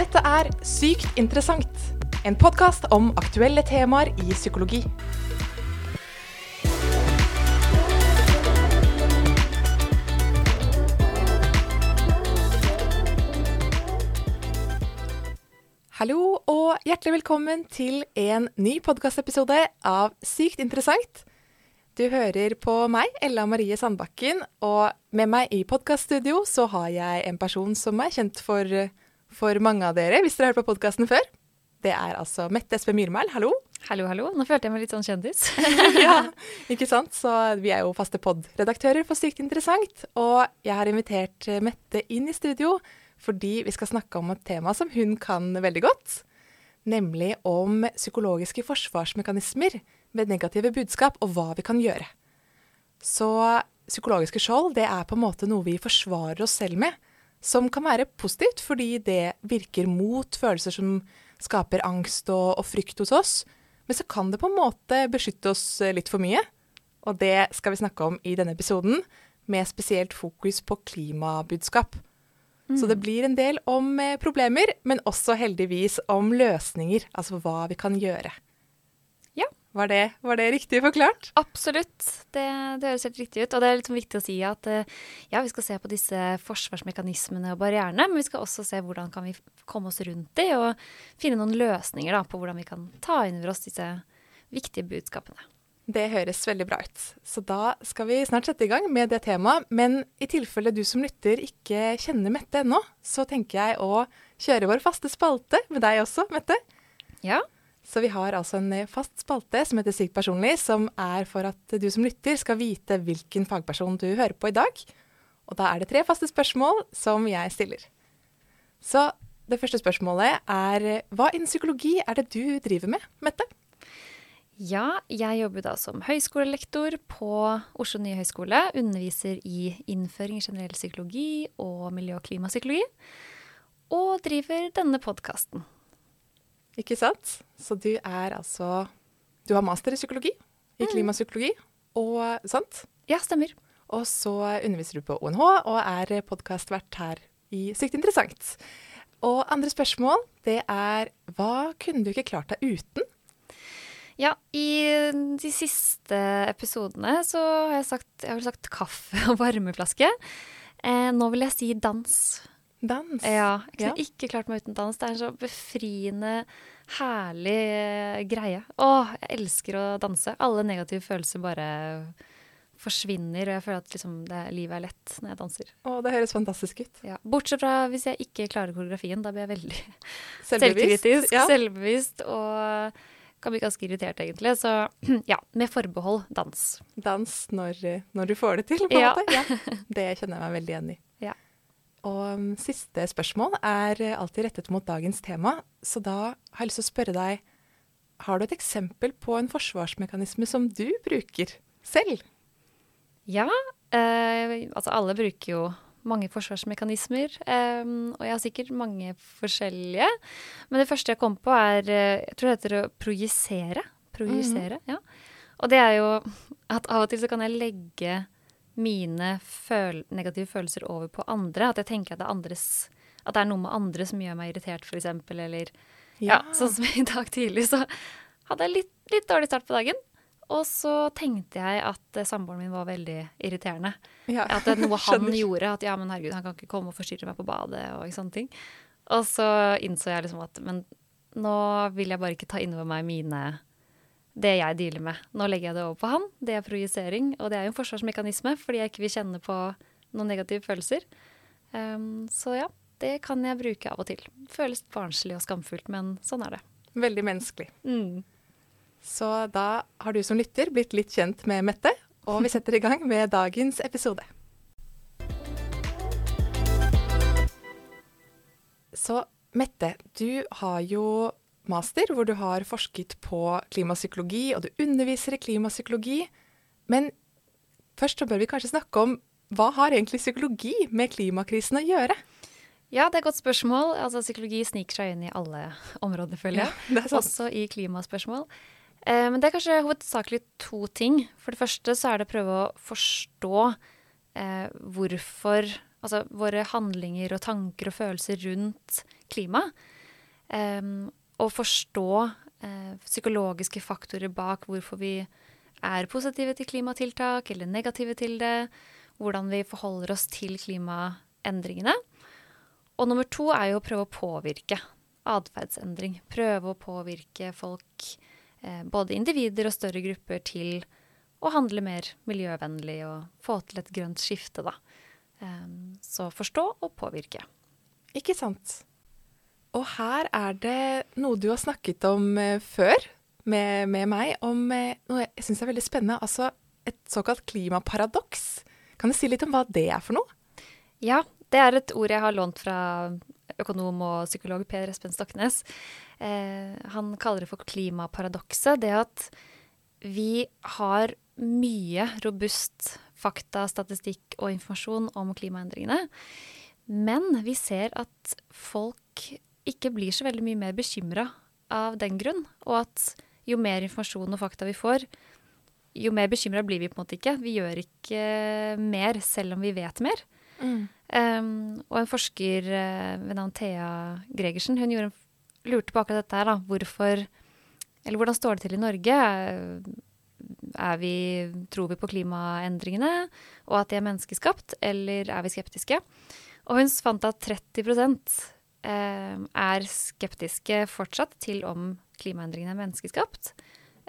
Dette er Sykt interessant, en podkast om aktuelle temaer i psykologi. Hallo og hjertelig velkommen til en ny podkastepisode av Sykt interessant. Du hører på meg, Ella Marie Sandbakken, og med meg i podkaststudio så har jeg en person som er kjent for, for mange av dere, hvis dere har hørt på podkasten før. Det er altså Mette Espe Myhrmæl, hallo. Hallo, hallo. Nå følte jeg meg litt sånn kjendis. ja, ikke sant? Så vi er jo faste pod-redaktører for Sykt interessant, og jeg har invitert Mette inn i studio fordi vi skal snakke om et tema som hun kan veldig godt, nemlig om psykologiske forsvarsmekanismer ved negative budskap, og hva vi kan gjøre. Så psykologiske skjold det er på en måte noe vi forsvarer oss selv med, som kan være positivt fordi det virker mot følelser som skaper angst og, og frykt hos oss. Men så kan det på en måte beskytte oss litt for mye. Og det skal vi snakke om i denne episoden, med spesielt fokus på klimabudskap. Så det blir en del om eh, problemer, men også heldigvis om løsninger. Altså hva vi kan gjøre. Var det, var det riktig forklart? Absolutt. Det, det, høres helt riktig ut. Og det er litt viktig å si at eh, ja, vi skal se på disse forsvarsmekanismene og barrierene, men vi skal også se hvordan kan vi komme oss rundt de, og finne noen løsninger da, på hvordan vi kan ta inn over oss disse viktige budskapene. Det høres veldig bra ut. Så da skal vi snart sette i gang med det temaet. Men i tilfelle du som lytter ikke kjenner Mette ennå, så tenker jeg å kjøre vår faste spalte med deg også, Mette. Ja. Så vi har altså en fast spalte som heter Sykt personlig, som er for at du som lytter skal vite hvilken fagperson du hører på i dag. Og da er det tre faste spørsmål som jeg stiller. Så det første spørsmålet er hva innen psykologi er det du driver med, Mette? Ja, jeg jobber da som høyskolelektor på Oslo nye høgskole. Underviser i innføring i generell psykologi og miljø- og klimapsykologi. Og driver denne podkasten. Ikke sant? Så du er altså Du har master i psykologi, i Mm. klimapsykologi, og sant? Ja, stemmer. Og så underviser du på ONH og er podkastvert her i Sykt interessant. Og andre spørsmål, det er hva kunne du ikke klart deg uten? Ja, i de siste episodene så har jeg sagt, jeg har sagt kaffe og varmeflaske. Eh, nå vil jeg si dans. Dans. Ja, jeg kunne Ja. ikke klart meg uten dans. Det er en så befriende, herlig eh, greie. Å, jeg elsker å danse. Alle negative følelser bare forsvinner, og jeg føler at liksom, det, livet er lett når jeg danser. Å, det høres fantastisk ut. Ja. Bortsett fra hvis jeg ikke klarer koreografien. Da blir jeg veldig Selvbevisst. selvkritisk, Ja. selvbevisst og kan bli ganske irritert, egentlig. Så ja, med forbehold dans. Dans når, når du får det til, på en Ja. måte. Ja. Det kjenner jeg meg veldig igjen i. Ja. Og um, siste spørsmål er alltid rettet mot dagens tema, så da har jeg lyst til å spørre deg Har du et eksempel på en forsvarsmekanisme som du bruker selv? Ja, eh, altså alle bruker jo mange forsvarsmekanismer, eh, og jeg har sikkert mange forskjellige. Men det første jeg kom på er, eh, jeg tror det heter å projisere. Projisere, ja. Og det er jo at av og til så kan jeg legge mine føl negative følelser over på andre. At jeg tenker at det er andres at det er noe med andre som gjør meg irritert, f.eks. Eller ja. sånn som i dag tidlig, så hadde jeg litt, litt dårlig start på dagen. Og så tenkte jeg at eh, samboeren min var veldig irriterende. Ja, At det er noe han gjorde. At ja, men herregud, han kan ikke komme og forstyrre meg på badet og sånne ting. Og så innså jeg liksom at men nå vil jeg bare ikke ta innover meg mine det jeg dealer med. Nå legger jeg det over på han. Det er projisering, og det er jo en forsvarsmekanisme fordi jeg ikke vil kjenne på noen negative følelser. Um, så ja, det kan jeg bruke av og til. Føles barnslig og skamfullt, men sånn er det. Veldig menneskelig. Mm. Så da har du som lytter blitt litt kjent med Mette, og vi setter i gang med dagens episode. Så Mette, du har jo master hvor du har forsket på klimapsykologi, og du underviser i klimapsykologi. Men først så bør vi kanskje snakke om hva har egentlig psykologi med klimakrisen å gjøre? Ja, det er et godt spørsmål. Altså, psykologi sniker seg inn i alle områder, føler jeg. er. Også i klimaspørsmål. Eh, men det er kanskje hovedsakelig to ting. For det første så er det å prøve å forstå eh, hvorfor altså våre handlinger og tanker og følelser rundt klima. Um, og forstå eh, psykologiske faktorer bak hvorfor vi er positive til klimatiltak eller negative til det. Hvordan vi forholder oss til klimaendringene. Og nummer to er jo å prøve å påvirke atferdsendring. Prøve å påvirke folk, eh, både individer og større grupper, til å handle mer miljøvennlig og få til et grønt skifte, da. Eh, så forstå og påvirke. Ikke sant. Og her er det noe du har snakket om uh, før med, med, meg, om uh, noe jeg syns er veldig spennende. Altså et såkalt klimaparadoks. Kan du si litt om hva det er for noe? Ja, det er et ord jeg har lånt fra økonom og psykolog Per Espen Stoknes. Eh, han kaller det for klimaparadokset. Det at vi har mye robust fakta, statistikk og informasjon om klimaendringene. Men vi ser at folk ikke blir så veldig mye mer bekymra av den grunn. Og at jo mer informasjon og fakta vi får, jo mer bekymra blir vi på en måte ikke. Vi gjør ikke mer selv om vi vet mer. Mm. Um, og en forsker uh, ved navn Thea Gregersen hun gjorde, lurte på akkurat dette her. da, hvorfor, eller Hvordan står det til i Norge? Er vi, tror vi på klimaendringene og at de er menneskeskapt, eller er vi skeptiske? Og hun fant at 30 uh, er skeptiske fortsatt til om klimaendringene er menneskeskapt.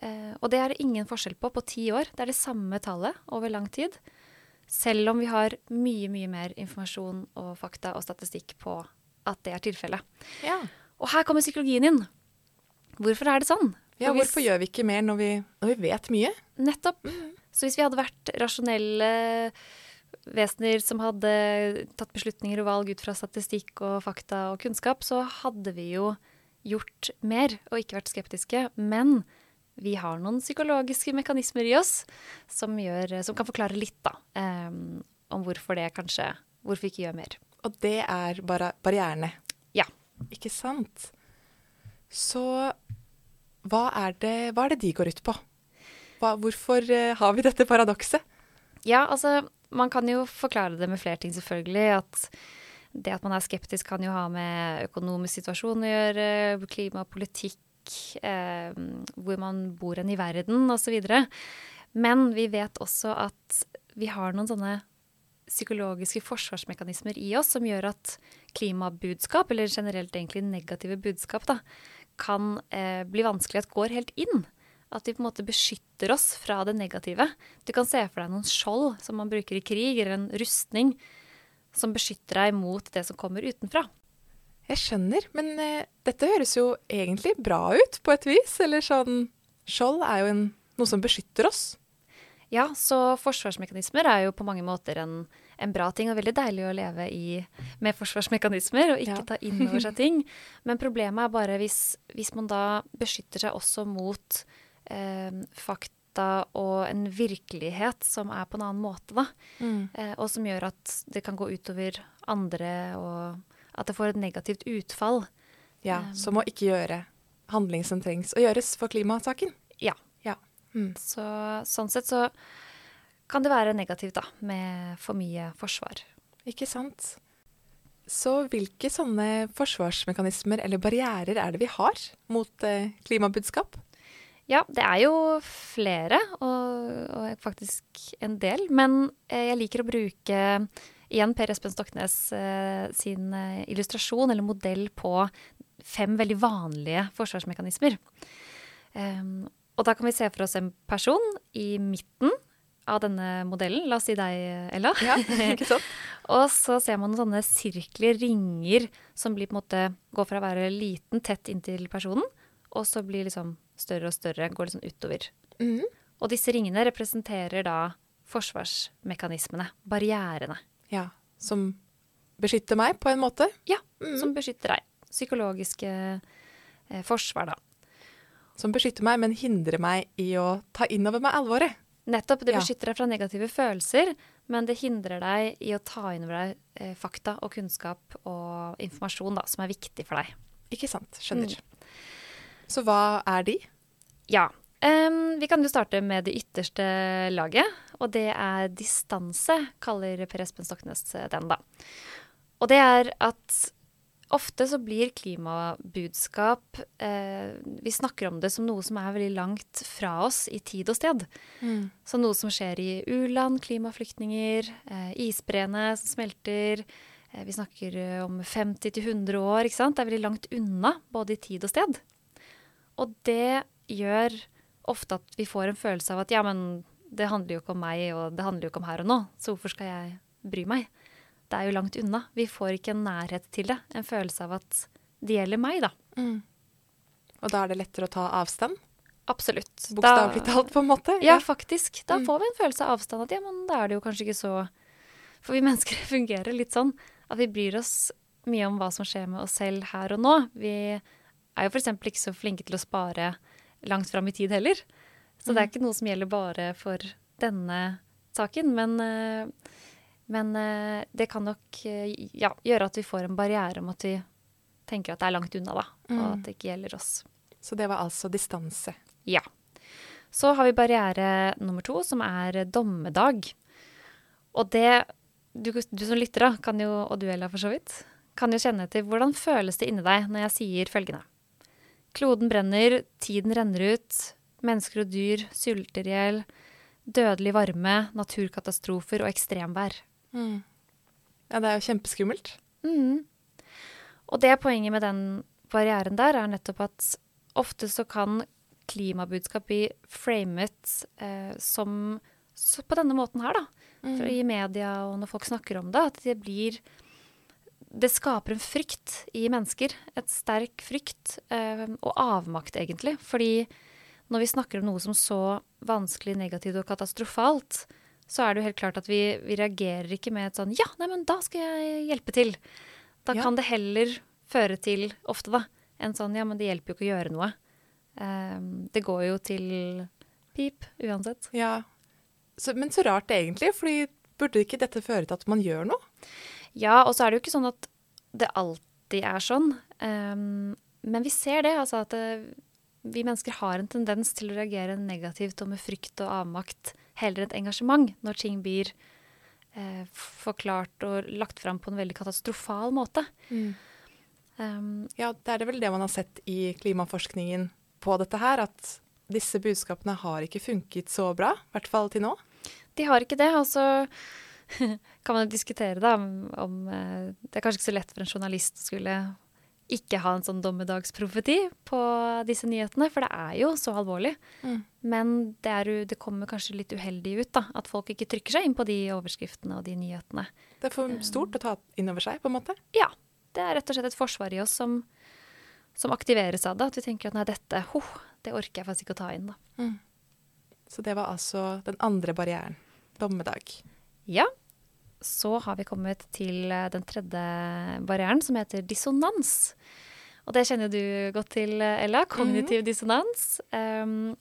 Uh, og det er det ingen forskjell på på ti år. Det er det samme tallet over lang tid. Selv om vi har mye, mye mer informasjon og fakta og statistikk på at det er tilfellet. Ja. Og her kommer psykologien inn. Hvorfor er det sånn? Ja, hvorfor gjør vi ikke mer når vi, når vi vet mye? Nettopp. Mm. Så hvis vi hadde vært rasjonelle vesener som hadde tatt beslutninger og valg ut fra statistikk og fakta og kunnskap, så hadde vi jo gjort mer og ikke vært skeptiske. Men vi har noen psykologiske mekanismer i oss som, gjør, som kan forklare litt da, um, om hvorfor det kanskje Hvorfor vi ikke gjør mer. Og det er bare barrierene? Ja. Ikke sant. Så hva er det, hva er det de går ut på? Hva, hvorfor uh, har vi dette paradokset? Ja, altså man kan jo forklare det med flere ting, selvfølgelig. At det at man er skeptisk kan jo ha med økonomisk situasjon å gjøre, klimapolitikk eh, hvor man bor hen i verden osv. Men vi vet også at vi har noen sånne psykologiske forsvarsmekanismer i oss som gjør at klimabudskap, eller generelt egentlig negative budskap, da, kan eh, bli vanskelig at går helt inn. At de på en måte beskytter oss fra det negative. Du kan se for deg noen skjold som man bruker i krig, eller en rustning som beskytter deg mot det som kommer utenfra. Jeg skjønner, men eh, dette høres jo egentlig bra ut på et vis. Eller sånn Skjold er jo en, noe som beskytter oss. Ja, så forsvarsmekanismer er jo på mange måter en, en bra ting, og veldig deilig å leve i med forsvarsmekanismer og ikke ja. ta inn over seg ting. Men problemet er bare hvis, hvis man da beskytter seg også mot fakta og en virkelighet som er på en annen måte, da. Mm. Eh, og som gjør at det kan gå utover andre og at det får et negativt utfall. Ja, um, Som å ikke gjøre handling som trengs å gjøres for klimasaken. Ja. ja. Mm. Så, sånn sett så kan det være negativt da, med for mye forsvar. Ikke sant. Så hvilke sånne forsvarsmekanismer eller barrierer er det vi har mot eh, klimabudskap? Ja, det er jo flere, og, og, faktisk en del. Men eh, jeg liker å bruke igjen Per Espen Stoknes eh, sin eh, illustrasjon eller modell på fem veldig vanlige forsvarsmekanismer. Um, og da kan vi se for oss en person i midten av denne modellen. La oss si deg, Ella. Ja, ikke sant? og så ser man sånne sirkler, ringer, som blir på en måte, går fra å være liten, tett inntil personen, og så blir liksom større og større, går liksom utover. Mm. Og disse ringene representerer da forsvarsmekanismene, barrierene. Ja, Som beskytter meg, på en måte? Ja, mm. som beskytter deg. Psykologiske eh, forsvar, da. Som beskytter meg, men hindrer meg i å ta inn over meg alvoret. Nettopp. Det beskytter deg fra negative følelser, men det hindrer deg i å ta inn over deg eh, fakta og kunnskap og informasjon da, som er viktig for deg. Ikke sant. Skjønner. Mm. Så hva er de? Ja. Um, vi kan jo starte med det ytterste laget, og det er distanse, kaller Per Espen Stoknes den, da. Og det er at ofte så blir klimabudskap eh, Vi snakker om det som noe som er veldig langt fra oss i tid og sted. Mm. Så noe som skjer i u-land, klimaflyktninger, eh, isbreene som smelter. Eh, vi snakker eh, om 50-100 år. ikke sant? Det er veldig langt unna, både i tid og sted. Og det gjør ofte at vi får en følelse av at ja, men det handler jo ikke om meg, og det handler jo ikke om her og nå, så hvorfor skal jeg bry meg? Det er jo langt unna. Vi får ikke en nærhet til det. En følelse av at det gjelder meg, da. Mm. Og da er det lettere å ta avstand? Absolutt. Bokstavelig talt, på en måte? Ja, ja faktisk. Da mm. får vi en følelse av avstand. At ja, men da er det jo kanskje ikke så For vi mennesker fungerer litt sånn at vi bryr oss mye om hva som skjer med oss selv her og nå. Vi er jo f.eks. ikke så flinke til å spare langt fram i tid heller. Så mm. det er mm. ikke noe som gjelder bare for denne saken. Men, eh, men eh, det kan nok eh, ja, gjøre at vi får en barriere om at vi tenker at det er langt unna, da. Mm. Og at det ikke gjelder oss. Så det var altså distanse? Ja. Så har vi barriere nummer to, som er dommedag. Og det du, du som lytter, da, kan jo, og du Ella for så vidt, kan jo kjenne til hvordan føles det inni deg når jeg sier følgende. Kloden brenner, tiden renner ut, mennesker og dyr sulter i hjel, dødelig varme, naturkatastrofer og ekstremvær. Mm. Ja, det er jo kjempeskummelt. Mm. Og det poenget med den barrieren der er nettopp at ofte så kan klimabudskap bli framet eh, som på denne måten her, da. Mm. I media og når folk snakker om det, at det blir det skaper en frykt i mennesker. Et sterk frykt eh, og avmakt, egentlig. Fordi når vi snakker om noe som så vanskelig, negativt og katastrofalt, så er det jo helt klart at vi, vi reagerer ikke med et sånn Ja, nei, men da skal jeg hjelpe til. Da ja. kan det heller føre til, ofte da, en sånn Ja, men det hjelper jo ikke å gjøre noe. Eh, det går jo til pip uansett. Ja. Så, men så rart egentlig, fordi burde ikke dette føre til at man gjør noe? Ja, og så er det jo ikke sånn at det alltid er sånn. Um, men vi ser det, altså at det, eh, vi mennesker har en tendens til å reagere negativt og med frykt og avmakt heller et engasjement når ting blir eh, forklart og lagt fram på en veldig katastrofal måte. Mm. Um, ja, det er det vel det man har sett i klimaforskningen på dette her, at disse budskapene har ikke funket så bra, i hvert fall til nå. De har ikke det. Og så kan man diskutere da, om, om, eh, Det er kanskje ikke så lett for en journalist å skulle ikke ha en sånn dommedagsprofeti på disse nyhetene, for det er jo så alvorlig. Mm. Men det, er, det, kommer kanskje litt uheldig ut, da. At folk ikke trykker seg inn på de overskriftene og de nyhetene. Det er for stort å ta inn over seg, på en måte? Ja. Det er rett og slett et forsvar i oss som, som aktiveres av det. At vi tenker at nei, dette, ho, det orker jeg faktisk ikke å ta inn, da. Mm. Så det var altså den andre barrieren. Dommedag. Ja. Så har vi kommet til eh, den tredje barrieren, som heter dissonans. Og det kjenner du godt til, Ella. Kognitiv mm. dissonans. Um,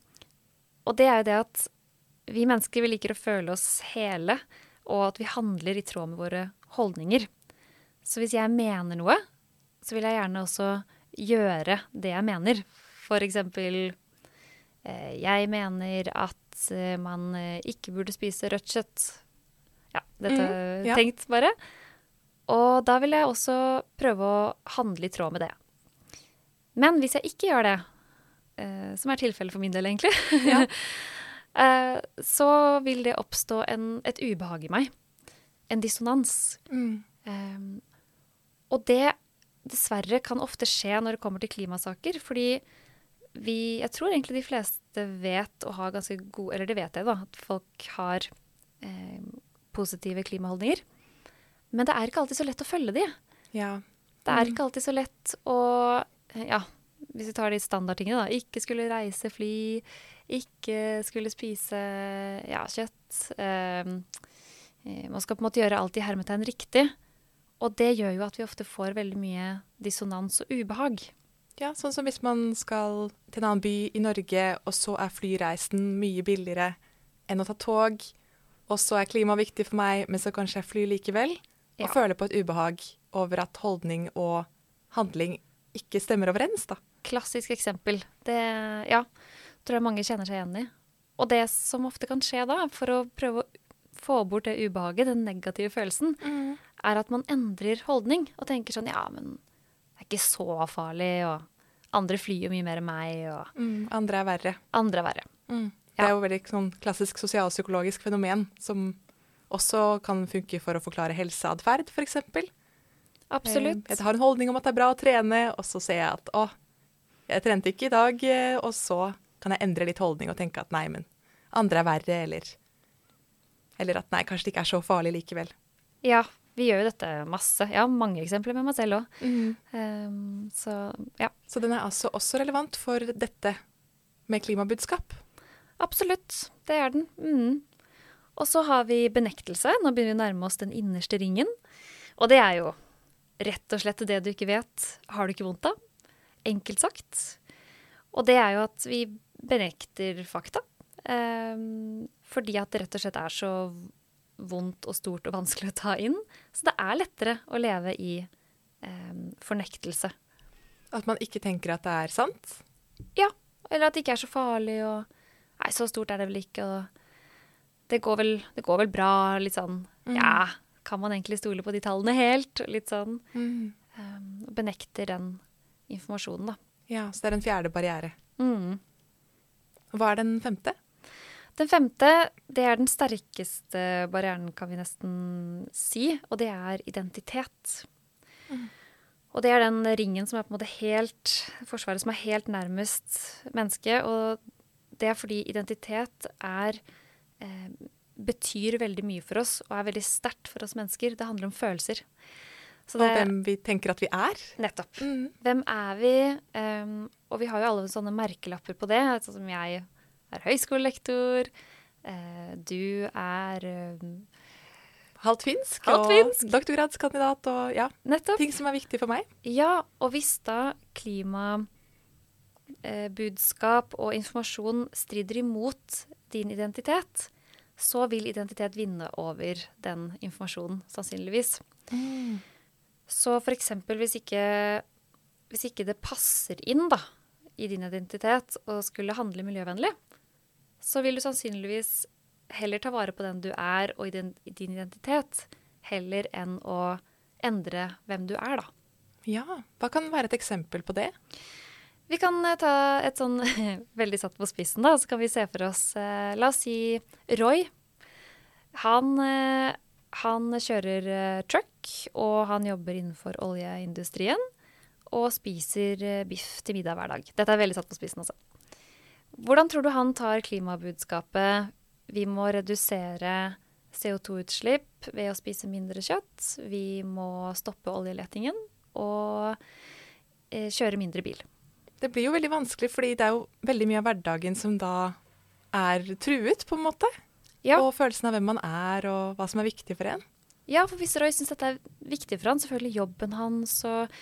og det er jo det at vi mennesker vi liker å føle oss hele, og at vi handler i tråd med våre holdninger. Så hvis jeg mener noe, så vil jeg gjerne også gjøre det jeg mener. For eksempel Eh, jeg mener at eh, man eh, ikke burde spise rødt kjøtt. Dette mm, ja. tenkt, bare. Og da vil jeg også prøve å handle i tråd med det. Men hvis jeg ikke gjør det, som er tilfellet for min del, egentlig, ja. så vil det oppstå en, et ubehag i meg. En dissonans. Mm. Um, og det dessverre kan ofte skje når det kommer til klimasaker, fordi vi Jeg tror egentlig de fleste vet og har ganske god Eller det vet jeg, da, at folk har eh, positive klimaholdninger. Men det er ikke alltid så lett å følge de. Ja. Det er mm. ikke alltid så lett å Ja, hvis vi tar de standardtingene, da. Ikke skulle reise fly. Ikke skulle spise ja, kjøtt. Eh, man skal på en måte gjøre alt i hermetegn riktig. Og det gjør jo at vi ofte får veldig mye dissonans og ubehag. Ja, sånn som hvis man skal til en annen by i Norge, og så er flyreisen mye billigere enn å ta tog, og så er klima viktig for meg, men så kanskje jeg flyr likevel, ja. og føler på et ubehag over at holdning og handling ikke stemmer overens, da. Klassisk eksempel. Det, ja, tror jeg mange kjenner seg igjen i. og det som ofte kan skje da, for å prøve å få bort det ubehaget, den negative følelsen, Mm. er at man endrer holdning og tenker sånn ja, men det er ikke så farlig, og andre flyr jo mye mer enn meg, og Mm. Andre er verre. andre er verre. Mm. Det er jo veldig sånn klassisk sosialpsykologisk fenomen som også kan funke for å forklare helseatferd, f.eks. Absolutt. Jeg har en holdning om at det er bra å trene, og så ser jeg at å, jeg trente ikke i dag, eh, og så kan jeg endre litt holdning og tenke at nei, men andre er verre, eller Eller at nei, kanskje det ikke er så farlig likevel. Ja, vi gjør jo dette masse. Jeg har mange eksempler med meg selv òg. så ja, Så den er altså også relevant for dette med klimabudskap. Absolutt. Det er den. Mm. Og så har vi benektelse. Nå begynner vi å nærme oss den innerste ringen. Og det er jo rett og slett det du ikke vet, har du ikke vondt av. Enkelt sagt. Og det er jo at vi benekter fakta. Eh, fordi at det rett og slett er så vondt og stort og vanskelig å ta inn. Så det er lettere å leve i eh, fornektelse. At man ikke tenker at det er sant. Ja, eller at det ikke er så farlig, og Nei, så stort er det vel ikke, og det går vel, det går vel bra, litt sånn Mm. Ja, kan man egentlig stole på de tallene helt? Litt sånn Mm. um, Benekter den informasjonen, da. Ja, så det er en fjerde barriere. Mm. Hva er den femte? Den femte, det er den sterkeste barrieren, kan vi nesten si, og det er identitet. Mm. Og det er den ringen som er på en måte helt Forsvaret som er helt nærmest mennesket. Og det er fordi identitet er eh, betyr veldig mye for oss og er veldig sterkt for oss mennesker. Det handler om følelser. Så Og hvem vi tenker at vi er. Nettopp. Mm. Hvem er vi? Um, og vi har jo alle sånne merkelapper på det. Sånn som jeg er høyskolelektor. uh, du er um, Halvt finsk Halvt og finsk. doktorgradskandidat og ja, Nettopp. ting som er viktig for meg. Ja, og hvis da klimabudskap og informasjon strider imot din identitet, så vil identitet vinne over den informasjonen, sannsynligvis. Så for eksempel hvis ikke, hvis ikke det passer inn da, i din identitet og skulle handle miljøvennlig, så vil du sannsynligvis heller ta vare på den du er og din, identitet, heller enn å endre hvem du er, da. Ja, hva kan være et eksempel på det? Vi kan eh, ta et sånn veldig satt på spissen, da. Så kan vi se for oss eh, La oss si Roy. Han, eh, han kjører truck, og han jobber innenfor oljeindustrien. Og spiser biff til middag hver dag. Dette er veldig satt på spissen, altså. Hvordan tror du han tar klimabudskapet? Vi må redusere CO2-utslipp ved å spise mindre kjøtt. Vi må stoppe oljeletingen og kjøre mindre bil. Det blir jo veldig vanskelig, fordi det er jo veldig mye av hverdagen som da er truet, på en måte. Ja. Og følelsen av hvem man er, og hva som er viktig for en. Ja, for hvis Roy syns dette er viktig for han, selvfølgelig jobben hans, og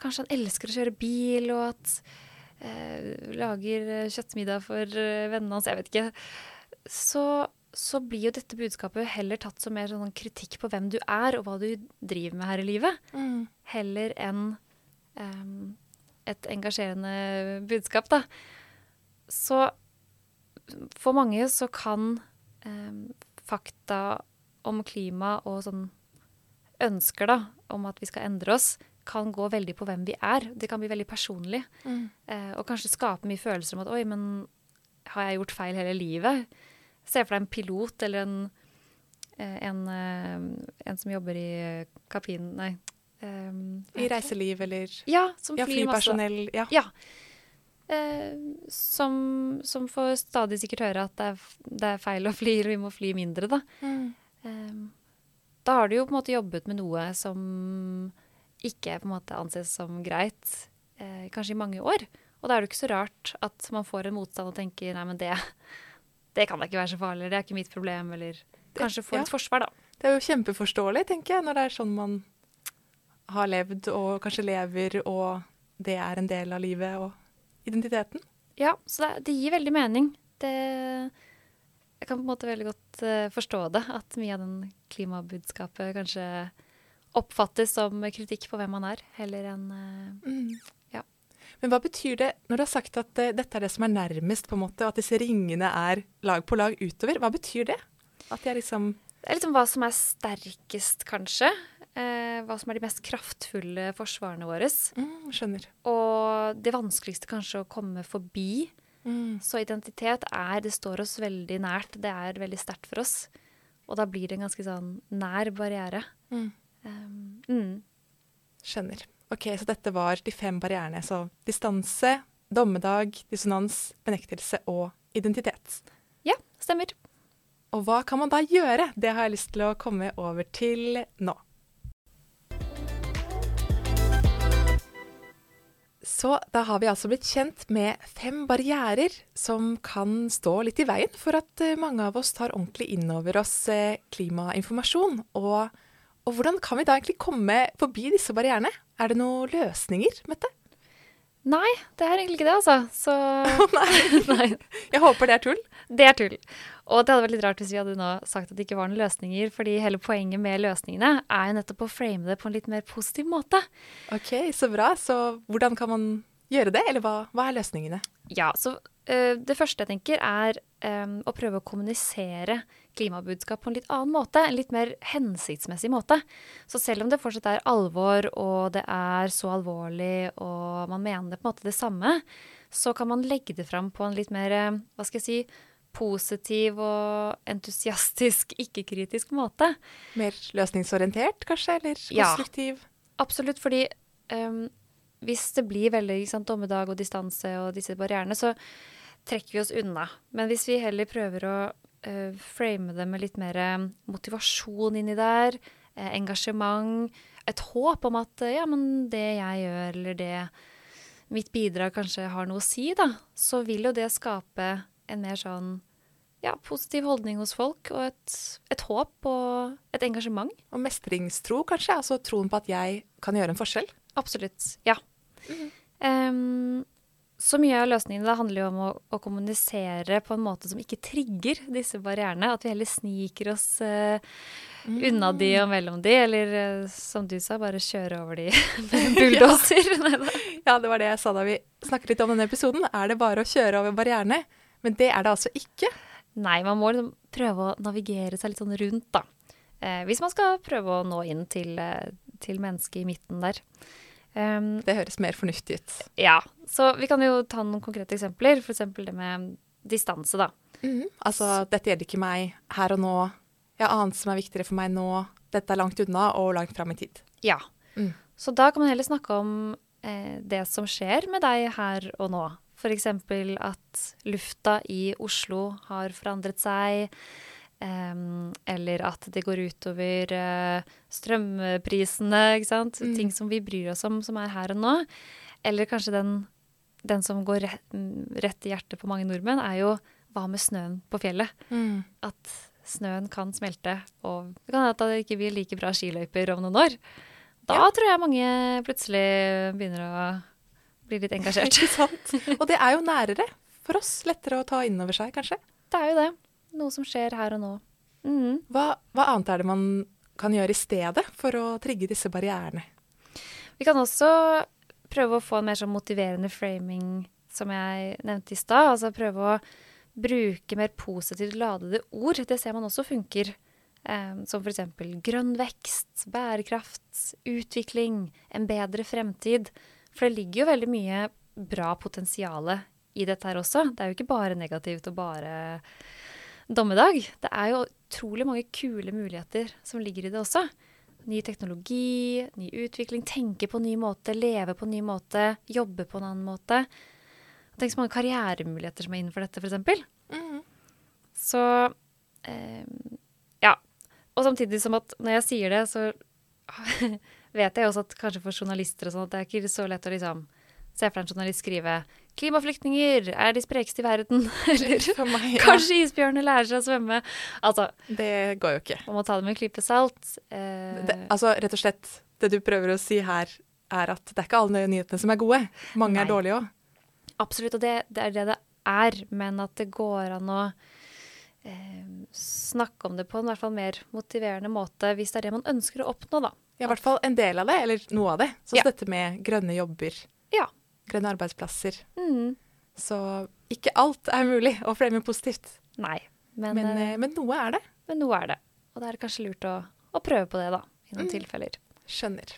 kanskje han elsker å kjøre bil, og at eh, lager kjøttmiddag for eh, vennene hans, jeg vet ikke, så, så blir jo dette budskapet heller tatt som mer sånn kritikk på hvem du er, og hva du driver med her i livet, heller enn em, et engasjerende budskap, da. Så for mange så kan eh, fakta om klima og sånn ønsker da, om at vi skal endre oss, kan gå veldig på hvem vi er. Det kan bli veldig personlig. Eh, og kanskje skape mye følelser om at oi, men har jeg gjort feil hele livet? Se for deg en pilot eller en, eh, en, eh, en som jobber i kapinen Nei. Hva I reiseliv eller Ja, som ja, flypersonell. masse. Ja. Ja. Uh, som, som får stadig sikkert høre at det er, det er feil å fly, eller vi må fly mindre, da. Eh, da har du jo på en måte jobbet med noe som ikke på en måte anses som greit, uh, kanskje i mange år. Og da er det jo ikke så rart at man får en motstand og tenker nei, men det, det kan da ikke være så farlig, det er ikke mitt problem, eller kanskje få ja. et forsvar, da. Det er jo kjempeforståelig, tenker jeg, når det er sånn man har levd og kanskje lever, og det er en del av livet og identiteten. Ja, så det, det gir veldig mening. Det, jeg kan på en måte veldig godt eh, forstå det, at mye av den klimabudskapet kanskje oppfattes som kritikk på hvem man er, heller enn mm. Ja. Men hva betyr det når du har sagt at uh, dette er det som er nærmest, på en måte, og at disse ringene er lag på lag utover? Hva betyr det? At de er liksom Det er liksom hva som er sterkest, kanskje. Eh, hva som er de mest kraftfulle forsvarene våre. mm, Skjønner. Og det vanskeligste kanskje å komme forbi. Mm. Så identitet er Det står oss veldig nært. Det er veldig sterkt for oss. Og da blir det en ganske sånn nær barriere. Mm. Um. Skjønner. Ok, Så dette var de fem barrierene. Så distanse, dommedag, dissonans, benektelse og identitet. Ja, stemmer. Og hva kan man da gjøre? Det har jeg lyst til å komme over til nå. Så da har vi altså blitt kjent med fem barrierer som kan stå litt i veien for at eh, mange av oss tar ordentlig inn over oss eh, klimainformasjon. Og, og hvordan kan vi da egentlig komme forbi disse barrierene? Er det noen løsninger, Mette? Nei, det er egentlig ikke det, altså. Så Nei. Nei, Jeg håper det er tull. det er tull. Og det hadde vært litt rart hvis vi hadde nå sagt at det ikke var noen løsninger, fordi hele poenget med løsningene er jo nettopp å frame det på en litt mer positiv måte. Ok, så bra. Så hvordan kan man gjøre det, eller hva, hva er løsningene? Ja, så uh, det første jeg tenker er um, å prøve å kommunisere klimabudskap på en litt annen måte, en litt mer hensiktsmessig måte. Så selv om det fortsatt er alvor, og det er så alvorlig, og man mener på en måte det samme, så kan man legge det fram på en litt mer, eh, hva skal jeg si, positiv og entusiastisk, ikke-kritisk måte. Mer løsningsorientert, kanskje? Eller Ja. Absolutt, fordi um, hvis det blir veldig sant, dommedag og distanse og disse barrierene, så trekker vi oss unna. Men hvis vi heller prøver å eh, frame det med litt mer eh, motivasjon inni der, eh, engasjement, et håp om at eh, ja, men det jeg gjør, eller det mitt bidrag kanskje har noe å si, da, så vil jo det skape en mer sånn ja, positiv holdning hos folk, og et, et håp og et engasjement. Og mestringstro, kanskje? Altså troen på at jeg kan gjøre en forskjell? Absolutt. Ja. Em, så mye av løsningen da handler jo om å, å kommunisere på en måte som ikke trigger disse barrierene. At vi heller sniker oss eh, unna de og mellom de, eller uh, som du sa, bare kjøre over de med bulldoser. ja. Ja, det var det jeg sa da vi snakket litt om denne episoden. Er det bare å kjøre over barrierene? Men det er det altså ikke. Nei, man må liksom prøve å navigere seg litt sånn rundt, da. Eh, hvis man skal prøve å nå inn til, til mennesket i midten der. Em, Det høres mer fornuftig ut. ja, så vi kan jo ta noen konkrete eksempler. Eksempel det med distanse, da. Altså, dette gjelder ikke meg her og nå. Jeg har annet som er viktigere for meg nå. Dette er langt unna og langt fram i tid. Ja. Mm. Så da kan man heller snakke om eh, det som skjer med deg her og nå. F.eks. at lufta i Oslo har forandret seg. Em, eller at det går utover uh, strømprisene, ikke sant. Mm. Ting som vi bryr oss om, som er her og nå. Eller kanskje den, den som går rett, mm, rett i hjertet på mange nordmenn, er jo hva med snøen på fjellet? At snøen kan smelte, og det kan hende at det ikke blir like bra skiløyper om noen år. Da Ja. tror jeg mange plutselig begynner å bli litt engasjert. Ikke sant? Og det er jo nærere for oss. Lettere å ta inn over seg, kanskje. Det er jo det. Noe som skjer her og nå. Mm. Hva, hva annet er det man kan gjøre i stedet for å trigge disse barrierene? Vi kan også prøve å få en mer sånn motiverende framing, som jeg nevnte i stad. Altså prøve å bruke mer positivt ladede ord. Det ser man også funker. Eh, som f.eks. grønn vekst, bærekraft, utvikling, en bedre fremtid. For det ligger jo veldig mye bra potensial i dette her også. Det er jo ikke bare negativt og bare dommedag. Det er jo utrolig mange kule muligheter som ligger i det også. Ny teknologi, ny utvikling, tenke på en ny måte, leve på en ny måte, jobbe på en annen måte. Tenk så mange karrieremuligheter som er innenfor dette, f.eks. Så eh, ja. Og samtidig som at når jeg sier det, så vet jeg også at kanskje for journalister og sånn, at det er ikke så lett å liksom se for deg en journalist skrive 'Klimaflyktninger er de sprekeste i verden', eller meg, ja. 'Kanskje isbjørner lærer seg å svømme'. Altså, Det går jo ikke. man må ta det med en klype salt. Eh, Det, altså, rett og slett, det du prøver å si her, er at det er ikke alle nyhetene som er gode. Mange Nei. er dårlige òg. Absolutt, og det, det er det det er. Men at det går an å eh, snakke om det på en hvert fall mer motiverende måte, hvis det er det man ønsker å oppnå, da. Ja, i hvert fall en del av det, eller noe av det. Sånn som Ja. dette med grønne jobber. Ja. Grønne arbeidsplasser. Mm. Så ikke alt er mulig å fremme positivt. Nei, men, Men, eh, eh, men noe er det. men noe er det. Og da er det kanskje lurt å, å prøve på det, da. I noen Mm. tilfeller. Skjønner.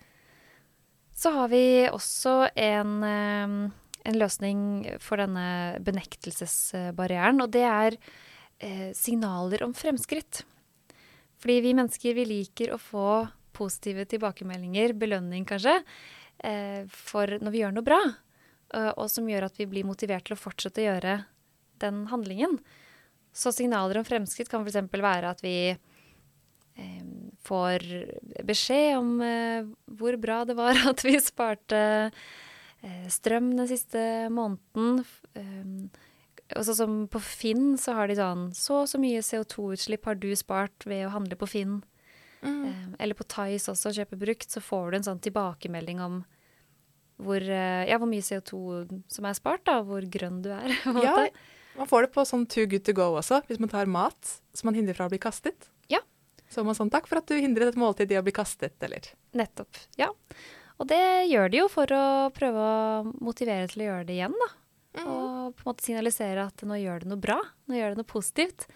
Så har vi også en, eh, en løsning for denne benektelsesbarrieren, og det er eh, signaler om fremskritt. Fordi vi mennesker vi liker å få positive tilbakemeldinger, belønning kanskje, eh, for når vi gjør noe bra, og som gjør at vi blir motivert til å fortsette å gjøre den handlingen. Så signaler om fremskritt kan f.eks. være at vi eh, får beskjed om eh, hvor bra det var at vi sparte eh, strøm den siste måneden. Um, og sånn som på Finn så har de sånn Så og så mye CO2-utslipp har du spart ved å handle på Finn. Mm. Eh, eller på Tice også, kjøpe brukt, så får du en sånn tilbakemelding om hvor, eh, ja, hvor mye CO2 som er spart, da, hvor grønn du er. Ja, man får det på sånn too good to go også, hvis man tar mat som man hindrer fra å bli kastet. Ja. Så man sånn takk for at du hindret et måltid i å bli kastet, eller Nettopp. Ja. Og det gjør de jo for å prøve å motivere til å gjøre det igjen, da. Og på en måte signalisere at nå gjør det noe bra, nå gjør det noe positivt.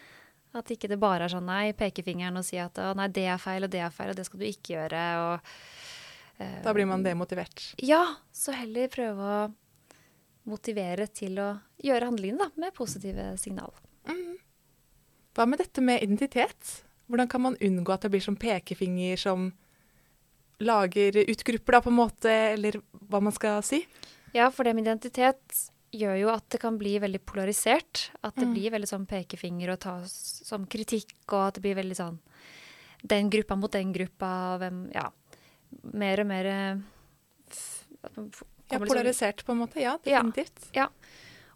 At ikke det bare er sånn nei, pekefingeren og si at nei, det er feil og det er feil, og det skal du ikke gjøre. Og, Da blir man demotivert. Ja, så heller prøve å motivere til å gjøre handlingene med positive signal. Hva med dette med identitet? Hvordan kan man unngå at det blir som pekefinger som lager ut grupper, da, på en måte, eller hva man skal si? Ja, for det med identitet gjør jo at det kan bli veldig polarisert. At det Mm. blir veldig sånn pekefinger og tas som kritikk, og at det blir veldig sånn den gruppa mot den gruppa, hvem Ja. Mer og mer eh, Ja, liksom- polarisert, på en måte. Ja, definitivt. Ja. ja.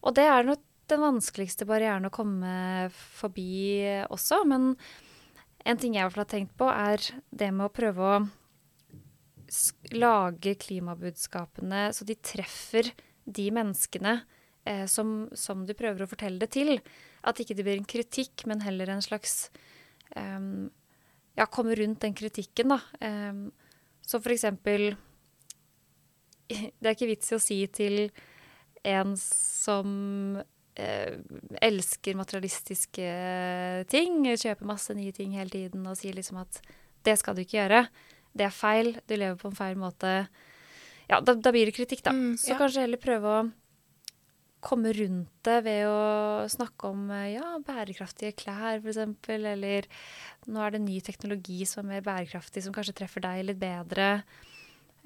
Og det er nok den vanskeligste barrieren å komme forbi også. Men en ting jeg i hvert fall har tenkt på, er det med å prøve å lage klimabudskapene så de treffer de menneskene eh, som, som du prøver å fortelle det til. At ikke det blir en kritikk, men heller en slags um, Ja, komme rundt den kritikken, da. Em, så for eksempel Det er ikke vits i å si til en som eh, elsker materialistiske ting, kjøper masse nye ting hele tiden og sier liksom at det skal du ikke gjøre. Det er feil, du lever på en feil måte. Ja, da, da blir det kritikk, da. Mm, Så ja. kanskje heller prøve å komme rundt det ved å snakke om eh, ja, bærekraftige klær, f.eks. Eller nå er det ny teknologi som er mer bærekraftig, som kanskje treffer deg litt bedre.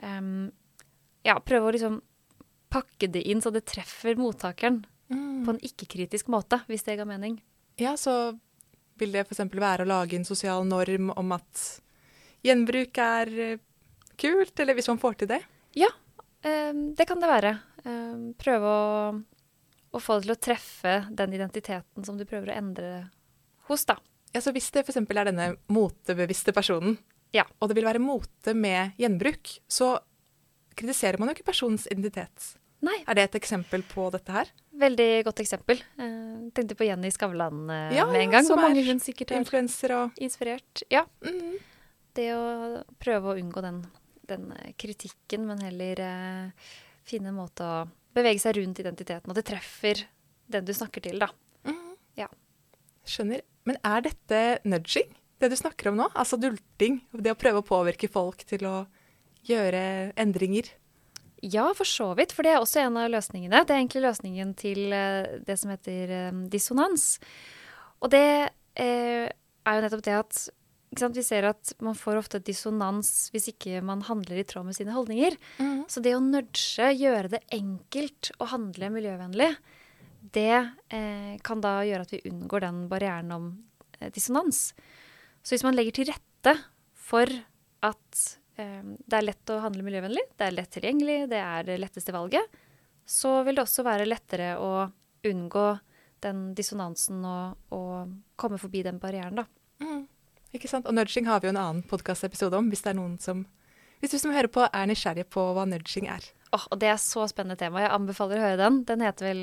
Um, ja, prøve å liksom pakke det inn så det treffer mottakeren Mm. på en ikke-kritisk måte, hvis det ga mening. Ja, så vil det f.eks. være å lage en sosial norm om at gjenbruk er eh, kult, eller hvis man får til det. Em, det kan det være. Um, prøve å, å få det til å treffe den identiteten som du prøver å endre hos, da. Ja, så Hvis det f.eks. er denne motebevisste personen, Ja. og det vil være mote med gjenbruk, så kritiserer man jo ikke personens identitet. Nei, Er det et eksempel på dette her? veldig godt eksempel. Uh, tenkte på Jenny Skavlan uh, Ja, med en ja, gang, som hvor mange hun sikkert har Influenser og inspirert. Ja, mm. det å prøve å unngå den, den kritikken, men heller uh, finne en måte å bevege seg rundt identiteten, og det treffer den du snakker til, da. Mm. Ja. Skjønner. Men er dette nudging, det du snakker om nå? Altså dulting? Det å prøve å påvirke folk til å gjøre endringer? Ja, for så vidt. For det er også en av løsningene. Det er egentlig løsningen til eh, det som heter eh, dissonans. Og det eh, er jo nettopp det at vi ser at man får ofte dissonans hvis ikke man handler i tråd med sine holdninger. Så det å nudge, gjøre det enkelt å handle miljøvennlig, det eh, kan da gjøre at vi unngår den barrieren om eh, dissonans. Så hvis man legger til rette for at eh, det er lett å handle miljøvennlig, det er lett tilgjengelig, det er det letteste valget, så vil det også være lettere å unngå den dissonansen og, og komme forbi den barrieren, da. Mm. Ikke sant? Og nudging har vi jo en annen podkastepisode om, hvis det er noen som hvis du som hører på er nysgjerrig på hva nudging er. Åh, og det er så spennende tema. Jeg anbefaler å høre den. Den heter vel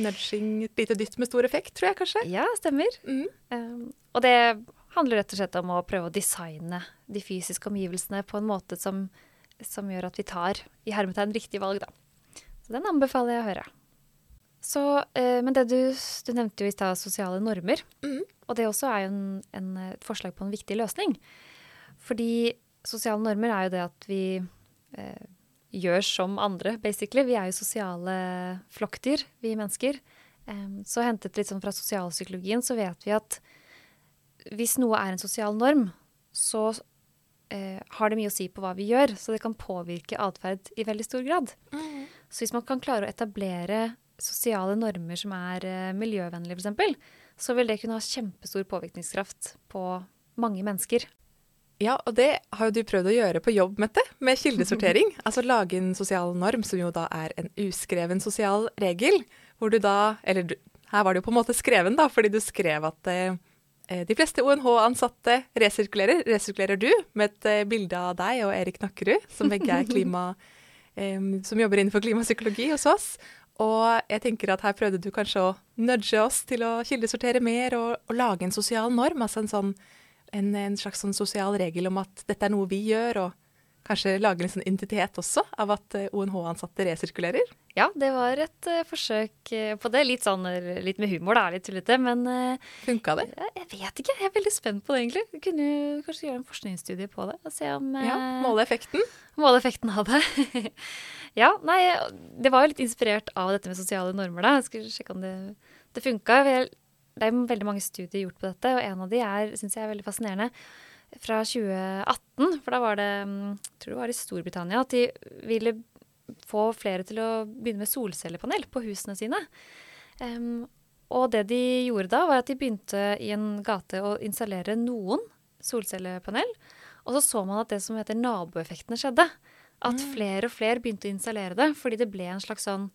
Nudging, et lite dytt med stor effekt, tror jeg kanskje. Ja, stemmer. Mm. Um, og det handler rett og slett om å prøve å designe de fysiske omgivelsene på en måte som, som gjør at vi tar i hermetegn riktig valg, da. Så den anbefaler jeg å høre. Så, eh, men det du, du nevnte jo i stad sosiale normer. Mm. Og det også er jo en, en, et forslag på en viktig løsning. Fordi sosiale normer er jo det at vi eh, gjør som andre, basically. Vi er jo sosiale flokkdyr, vi mennesker. Um, så hentet litt sånn fra sosialpsykologien så vet vi at hvis noe er en sosial norm, så eh, har det mye å si på hva vi gjør. Så det kan påvirke atferd i veldig stor grad. Mm. Så hvis man kan klare å etablere sosiale normer som er eh, miljøvennlige, f.eks., så vil det kunne ha kjempestor påvirkningskraft på mange mennesker. Ja, og det har jo du prøvd å gjøre på jobb, Mette, med kildesortering. altså lage en sosial norm, som jo da er en uskreven sosial regel, hvor du da Eller du, her var det jo på en måte skreven, da, fordi du skrev at eh, de fleste ONH-ansatte resirkulerer. Resirkulerer du, med et eh, bilde av deg og Erik Nakkerud, som begge er klima... Eh, som jobber innenfor klimapsykologi hos oss. Og jeg tenker at her prøvde du kanskje å nudge oss til å kildesortere mer og, og lage en sosial norm. Altså en, sånn, en, en slags sånn sosial regel om at dette er noe vi gjør, og kanskje lage en sånn identitet også av at eh, ONH-ansatte resirkulerer. Ja, det var et uh, forsøk uh, på det. Litt sånn litt med humor, da, litt tullete, men uh, Funka det? Jeg, vet ikke. Jeg er veldig spent på det, egentlig. Vi kunne jo kanskje gjøre en forskningsstudie på det. og se om... ja, Måle effekten? Måle effekten av det. ja, nei, det var jo litt inspirert av dette med sosiale normer, da. Jeg skulle sjekke om det, det funka. Det er veldig mange studier gjort på dette, og en av de er, syns jeg er veldig fascinerende fra 2018, for da var det mm, jeg tror det var i Storbritannia, at de ville få flere til å begynne med solcellepanel på husene sine. Um, og det de gjorde da, var at de begynte i en gate å installere noen solcellepanel. Og så så man at det som heter naboeffektene skjedde. At mm. flere og flere begynte å installere det fordi det ble en slags sånn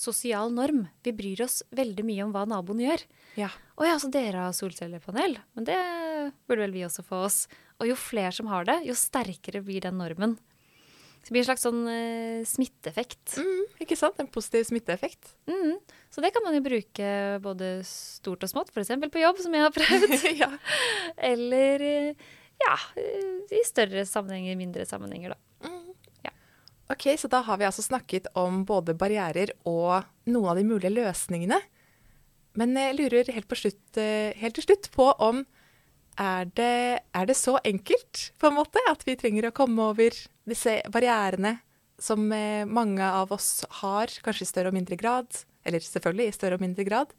sosial norm. Vi bryr oss veldig mye om hva naboen gjør. Ja. Å ja, så dere har solcellepanel? Men det burde vel vi også få oss. Og jo flere som har det, jo sterkere blir den normen. Så det blir en slags sånn uh, smitteeffekt. Mm, ikke sant? En positiv smitteeffekt. Mm. Så det kan man jo bruke både stort og smått, f.eks. på jobb, som jeg har prøvd. ja. Eller ja, i større sammenhenger, mindre sammenhenger, da. Ok, Så da har vi altså snakket om både barrierer og noen av de mulige løsningene. Men jeg lurer helt, slutt, eh, helt til slutt på om er det, er det, så enkelt på en måte at vi trenger å komme over disse barrierene som eh, mange av oss har, kanskje i større og mindre grad? Eller selvfølgelig i større og mindre grad.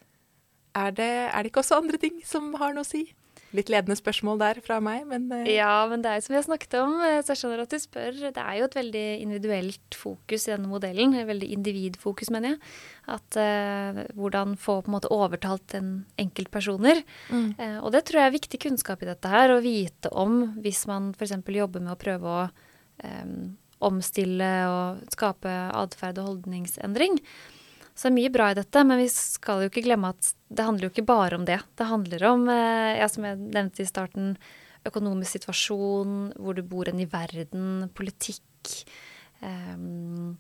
Er det, er det ikke også andre ting som har noe å si? Litt ledende spørsmål der fra meg, men uh... Ja, men det er jo som vi har snakket om, eh, så jeg skjønner at du spør. Det er jo et veldig individuelt fokus i denne modellen. Et veldig individfokus, mener jeg. At uh, hvordan få på en måte overtalt en enkeltpersoner. Mm. Uh, og det tror jeg er viktig kunnskap i dette her, å vite om hvis man f.eks. jobber med å prøve å um, omstille og skape atferd og holdningsendring. Så det er mye bra i dette, men vi skal jo ikke glemme at det handler jo ikke bare om det. Det handler om, eh, ja, som jeg nevnte i starten, økonomisk situasjon, hvor du bor hen i verden, politikk. Um,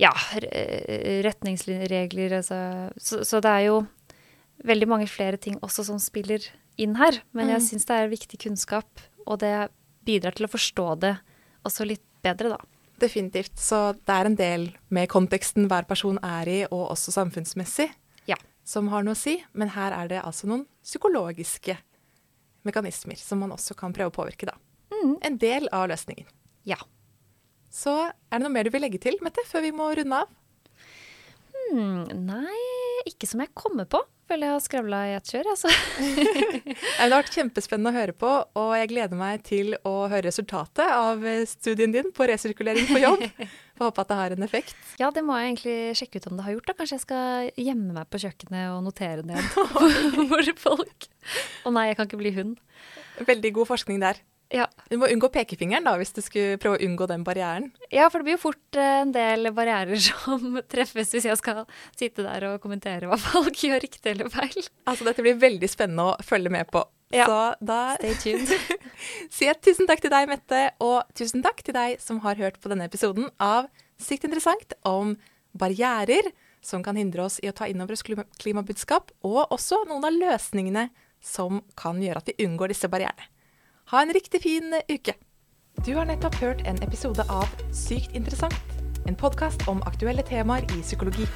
ja, retningsregler, altså. Så, så, det er jo veldig mange flere ting også som spiller inn her. Men jeg mm. syns det er viktig kunnskap, og det bidrar til å forstå det også litt bedre, da. Definitivt. Så det er en del med konteksten hver person er i, og også samfunnsmessig, ja. som har noe å si. Men her er det altså noen psykologiske mekanismer som man også kan prøve å påvirke, da. Mm. En del av løsningen. Ja. Så er det noe mer du vil legge til, Mette, før vi må runde av? Hmm, nei, ikke som jeg kommer på føler jeg har skravla i ett kjør, altså. det har vært kjempespennende å høre på, og jeg gleder meg til å høre resultatet av eh, studien din på resirkulering på jobb. Får håpe at det har en effekt. Ja, det må jeg egentlig sjekke ut om det har gjort. da. Kanskje jeg skal gjemme meg på kjøkkenet og notere ned for folk. Å nei, jeg kan ikke bli hund. Veldig god forskning der. Ja. Du må unngå pekefingeren da, hvis du skulle prøve å unngå den barrieren. Ja, for det blir jo fort eh, en del barrierer som treffes hvis jeg skal sitte der og kommentere hva folk gjør riktig eller feil. Altså, dette blir veldig spennende å følge med på. Ja. Så da Stay tuned. sier jeg tusen takk til deg, Mette, og tusen takk til deg som har hørt på denne episoden av Sykt interessant om barrierer som kan hindre oss i å ta inn over oss klimabudskap, og også noen av løsningene som kan gjøre at vi unngår disse barrierene. Ha en riktig fin uke. Du har nettopp hørt en episode av Sykt interessant. en podkast om aktuelle temaer i psykologi.